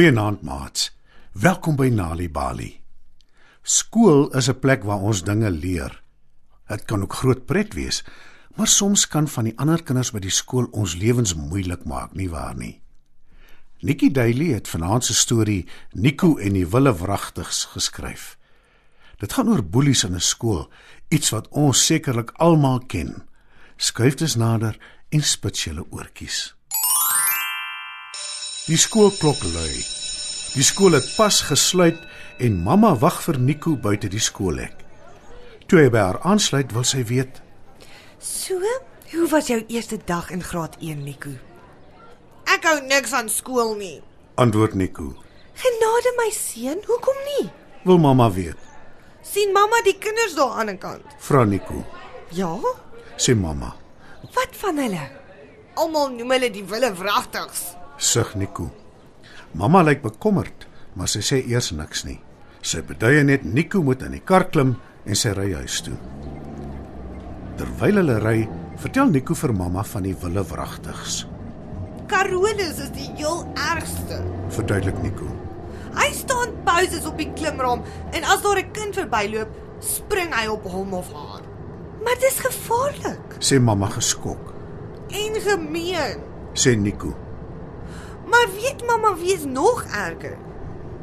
Goeienaand, maats. Welkom by Nali Bali. Skool is 'n plek waar ons dinge leer. Dit kan ook groot pret wees, maar soms kan van die ander kinders by die skool ons lewens moeilik maak, nie waar nie? Nikki Daily het vanaand se storie Nico en die wille wragtigs geskryf. Dit gaan oor boelies in 'n skool, iets wat ons sekerlik almal ken. Skuif dus nader en spits julle oortjies. Die skoolklok lui. Die skool het pas gesluit en mamma wag vir Nico buite die skoolhek. Toe hy by haar aansluit, wil sy weet: So, hoe was jou eerste dag in graad 1, Nico? Ek hou niks van skool nie. Antwoord Nico. Genade my seun, hoekom nie? Wil mamma weet? sien mamma die kinders daar aan die kant. Vra Nico. Ja? Sê mamma. Wat van hulle? Almal noem hulle die wille wragtigs. Sug Nico. Mamma lyk bekommerd, maar sy sê eers niks nie. Sy beduie net Nico moet in die kar klim en sy ry huis toe. Terwyl hulle ry, vertel Nico vir mamma van die wille wragtigs. Carolus is die heel ergste. Verduidelik Nico. Hy staan pauses op die klimraam en as daar 'n kind verbyloop, spring hy op hom of haar. Maar dis gevaarlik. Sê mamma geskok. En gemeen. Sê Nico. Maar weet mamma wie is nog erger?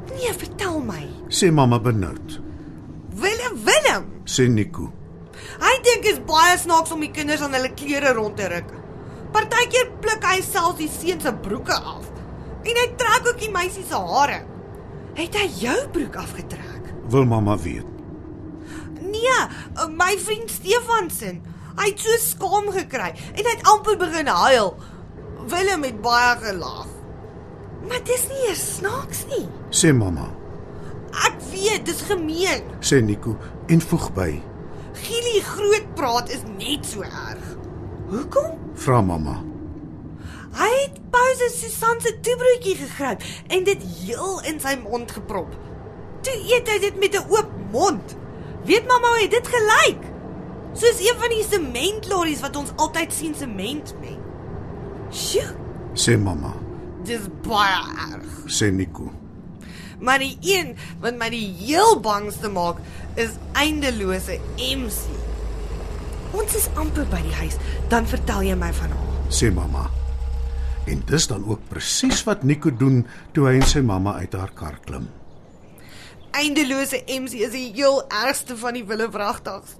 Nee, vertel my. Sê mamma benoud. Willem Willem. Sê Nico. Hy dink is baie snaaks om die kinders aan hulle klere rond te ruk. Partykeer pluk hy selfs die seuns se broeke af. En hy trek ook die meisie se hare. Het hy jou broek afgetrek? Wil mamma weet. Nee, my vriend Stefansen. Hy het so skaam gekry en hy het amper begin huil. Willem het baie gelag. Maar dis nie eers snaaks nie. Sê mamma. Ek weet, dis gemeen. Sê Nico en voeg by. Gielie groot praat is net so erg. Hoekom? Vra mamma. Hy het Pause Susan se toebroodjie gegryp en dit heel in sy mond geprop. Toe eet hy dit met 'n oop mond. Weet mamma hoe dit gelyk? Soos een van die sementlorries wat ons altyd sien sement meng. Sjoe. Sê mamma. Dis baie erg. Sê Nico. Maar die een wat my die heel bangste maak is eindelose MC. Ons is amper by die huis, dan vertel jy my van haar. Sê mamma. En dis dan ook presies wat Nico doen toe hy en sy mamma uit haar kar klim. Eindelose MC is die heel ergste van die wille vragtags.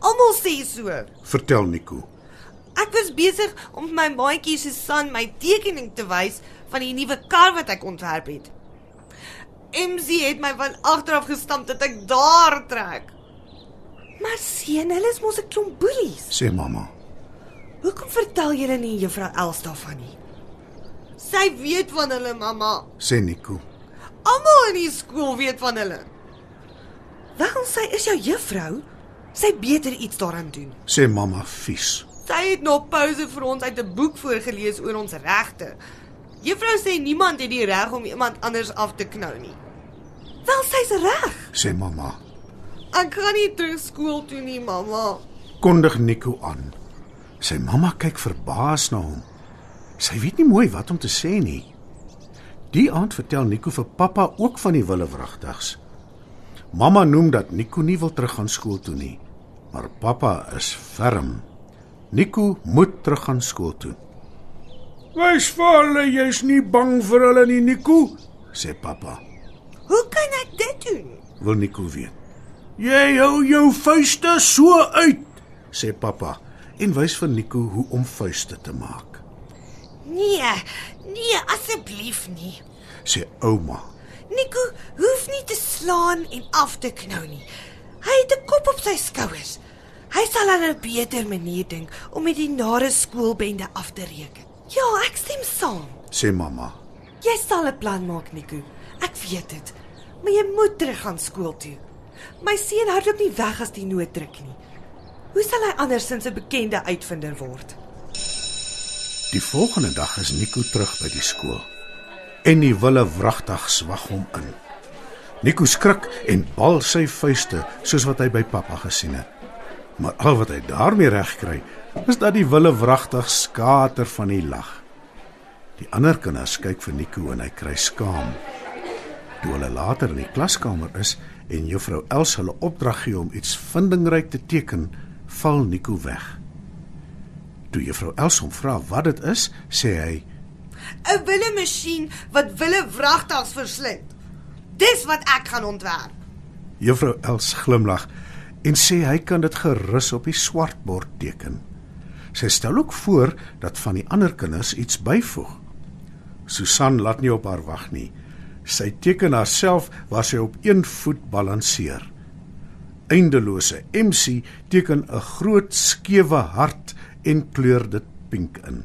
Almal sê so. Vertel Nico. Ek was besig om my maatjie Susan my tekening te wys van die nuwe kar wat ek ontwerp het. MC het my van agter af gestamp dat ek daar trek. Maar seun, hulle is mos 'n klomp boelies. Sê mamma. Hoekom vertel julle nie juffrou Els daarvan nie? Sy weet van hulle mamma. Sê Nico. Almal in die skool weet van hulle. Wel, sy is jou juffrou. Sy beter iets daaraan doen. Sê mamma vies. Sy het nog pouse vir ons uit 'n boek voorgeles oor ons regte. Juffrou sê niemand het die reg om iemand anders af te knou nie. Wel, sy's reg. Sê mamma. Ek gaan nie terug skool toe nie, mamma. Kondig Nico aan. Sy mamma kyk verbaas na hom. Sy weet nie mooi wat om te sê nie. Die aand vertel Nico vir pappa ook van die wille wragtigs. Mamma noem dat Nico nie wil teruggaan skool toe nie, maar pappa is ferm. Nico moet teruggaan skool toe. "Wys vir hulle jy's nie bang vir hulle nie, Nico," sê pappa. Hoe kan ek dit doen? Wil Nico weet. "Jy hou jou vuiste so uit," sê pappa en wys vir Nico hoe om vuiste te maak. Nee, nee, asseblief nie. Sê ouma. Nico hoef nie te slaan en af te knou nie. Hy het 'n kop op sy skouers. Hy sal aan 'n beter manier dink om met die nare skoolbende af te reken. Ja, ek stem saam. Sê mamma. Jy sal 'n plan maak, Nico. Ek weet dit. Maar jy moet terug gaan skool toe. My seun hardloop nie weg as die nood druk nie. Hoe sal hy andersins 'n bekende uitvinder word? Die volgende dag is Nico terug by die skool. En die wille wragtig swag hom in. Nico skrik en bal sy vuiste soos wat hy by pappa gesien het. Maar al wat hy daarmee reg kry, is dat die wille wragtig skater van die lag. Die ander kinders kyk vir Nico en hy kry skaam. Toe hulle later in die klaskamer is en juffrou Els hulle opdrag gee om iets vindingryk te teken, val Nico weg. Toe juffrou Els hom vra wat dit is, sê hy: 'n Wille masjien wat wille vragtaks verslind. Dis wat ek gaan ontwerp. Juffrou Els glimlag en sê hy kan dit gerus op die swartbord teken. Sy stel ook voor dat van die ander kinders iets byvoeg. Susan laat nie op haar wag nie. Sy teken haarself waar sy op een voet balanseer. Eindelose MC teken 'n groot skewe hart en kleur dit pink in.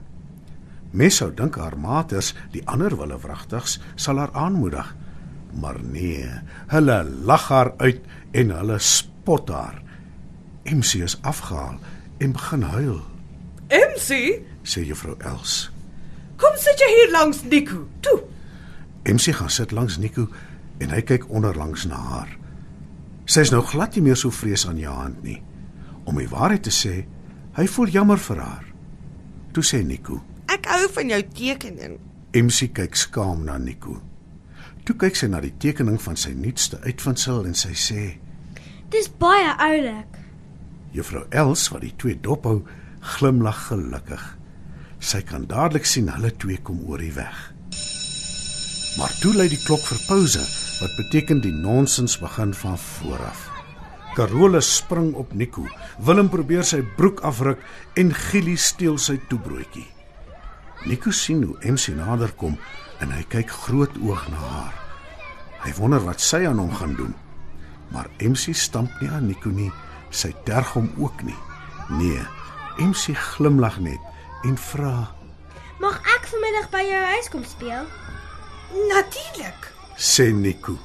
Mens sou dink haar maters, die ander wille wragtigs, sal haar aanmoedig. Maar nee, hulle lag haar uit en hulle spot haar. MC is afgehaal en begin huil, MC, sê juffrou Els. kom sit jy hier langs Nico. Toe. MC gaan sit langs Nico en hy kyk onderlangs na haar. Sy is nou glad nie meer so vrees aan Johan nie. Om die waarheid te sê, hy voel jammer vir haar. Toe sê Nico, Ek hou van jou tekening. MC kyk skaam na Nico. Toe kyk sy na die tekening van sy nuutste uitvindsel en sy sê, Dis baie oulik. Juffrou Els wat die twee dophou, glimlag gelukkig. Sy kan dadelik sien hulle twee kom oor die weg. Maar toe lui die klok vir pouse, wat beteken die nonsens begin van vooraf. Carole spring op Nico. Willem probeer sy broek afruk en Gilly steel sy toebroodjie. Nico sien hoe MC nader kom en hy kyk groot oog na haar. Hy wonder wat sy aan hom gaan doen. Maar MC stamp nie aan Nico nie. Sy terg hom ook nie. Nee, MC glimlag net en vra: Mag ek vanmiddag by jou huis kom speel? Natuurlik. sê Nico.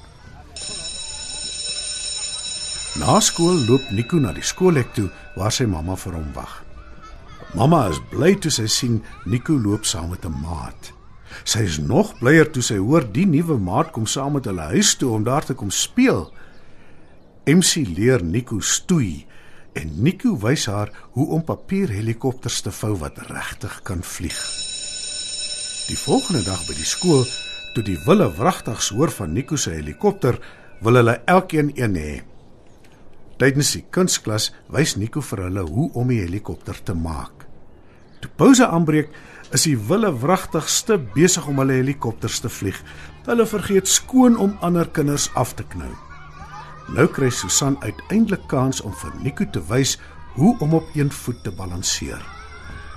Na skool loop Nico na die skoolhek toe waar sy mamma vir hom wag. Mamma is bly toe sy sien Nico loop saam met 'n maat. Sy is nog blyer toe sy hoor die nuwe maat kom saam met hulle huis toe om daar te kom speel. MC leer Nico stoei en Nico wys haar hoe om papierhelikopters te vou wat regtig kan vlieg. Die volgende dag by die skool, toe die wille wragtigs hoor van Nico se helikopter, wil hulle elkeen een hê. Tydens die kunsklas wys Nico vir hulle hoe om die helikopter te maak. Toe pouse aanbreek, is die wille wragtigste besig om hulle helikopters te vlieg. Hulle vergeet skoon om ander kinders af te knou. Nou kry Susan uiteindelik kans om vir Nico te wys hoe om op een voet te balanseer.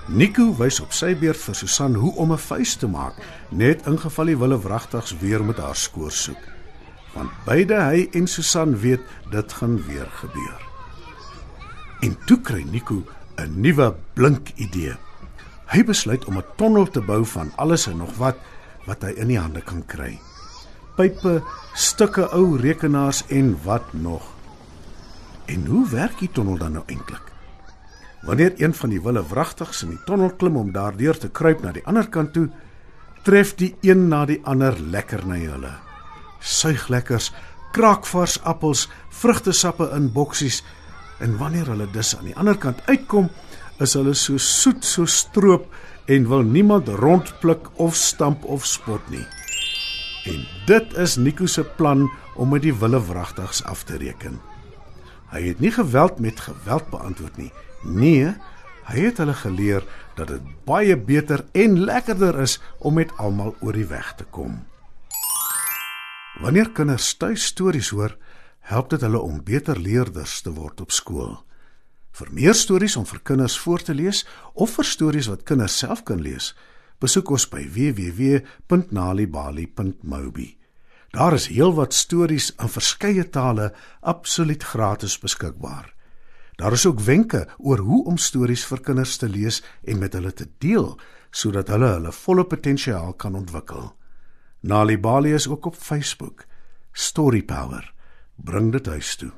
Nico wys op sy beurt vir Susan hoe om 'n vuis te maak, net in geval die wille wragtigs weer met haar skoor soek. Want beide hy en Susan weet dit gaan weer gebeur. En toe kry Nico 'n nuwe blink idee. Hy besluit om 'n tonnel te bou van alles en nog wat wat hy in die hande kan kry. Pype, stukke ou rekenaars en wat nog. En hoe werk die tonnel dan nou eintlik? Wanneer een van die wille wragtigs in die tonnel klim om daardeur te kruip na die ander kant toe, tref die een na die ander lekkerny hulle. Suiglekkers, kraakvars appels, vrugtesappe in boksies en wanneer hulle dus aan die ander kant uitkom, is hulle so soet so stroop en wil niemand rondpluk of stamp of spot nie. En dit is Nico se plan om met die wille wragtigs af te reken. Hy het nie geweld met geweld beantwoord nie. Nee, hy het hulle geleer dat dit baie beter en lekkerder is om met almal oor die weg te kom. Wanneer kinders tuis stories hoor, help dit hulle om beter leerders te word op skool. Vir meer stories om vir kinders voor te lees of vir stories wat kinders self kan lees, besoek ons by www.nalibali.mobi. Daar is heelwat stories in verskeie tale absoluut gratis beskikbaar. Daar is ook wenke oor hoe om stories vir kinders te lees en met hulle te deel sodat hulle hulle volle potensiaal kan ontwikkel. Nalibali is ook op Facebook. Story Power. Bring dit huis toe.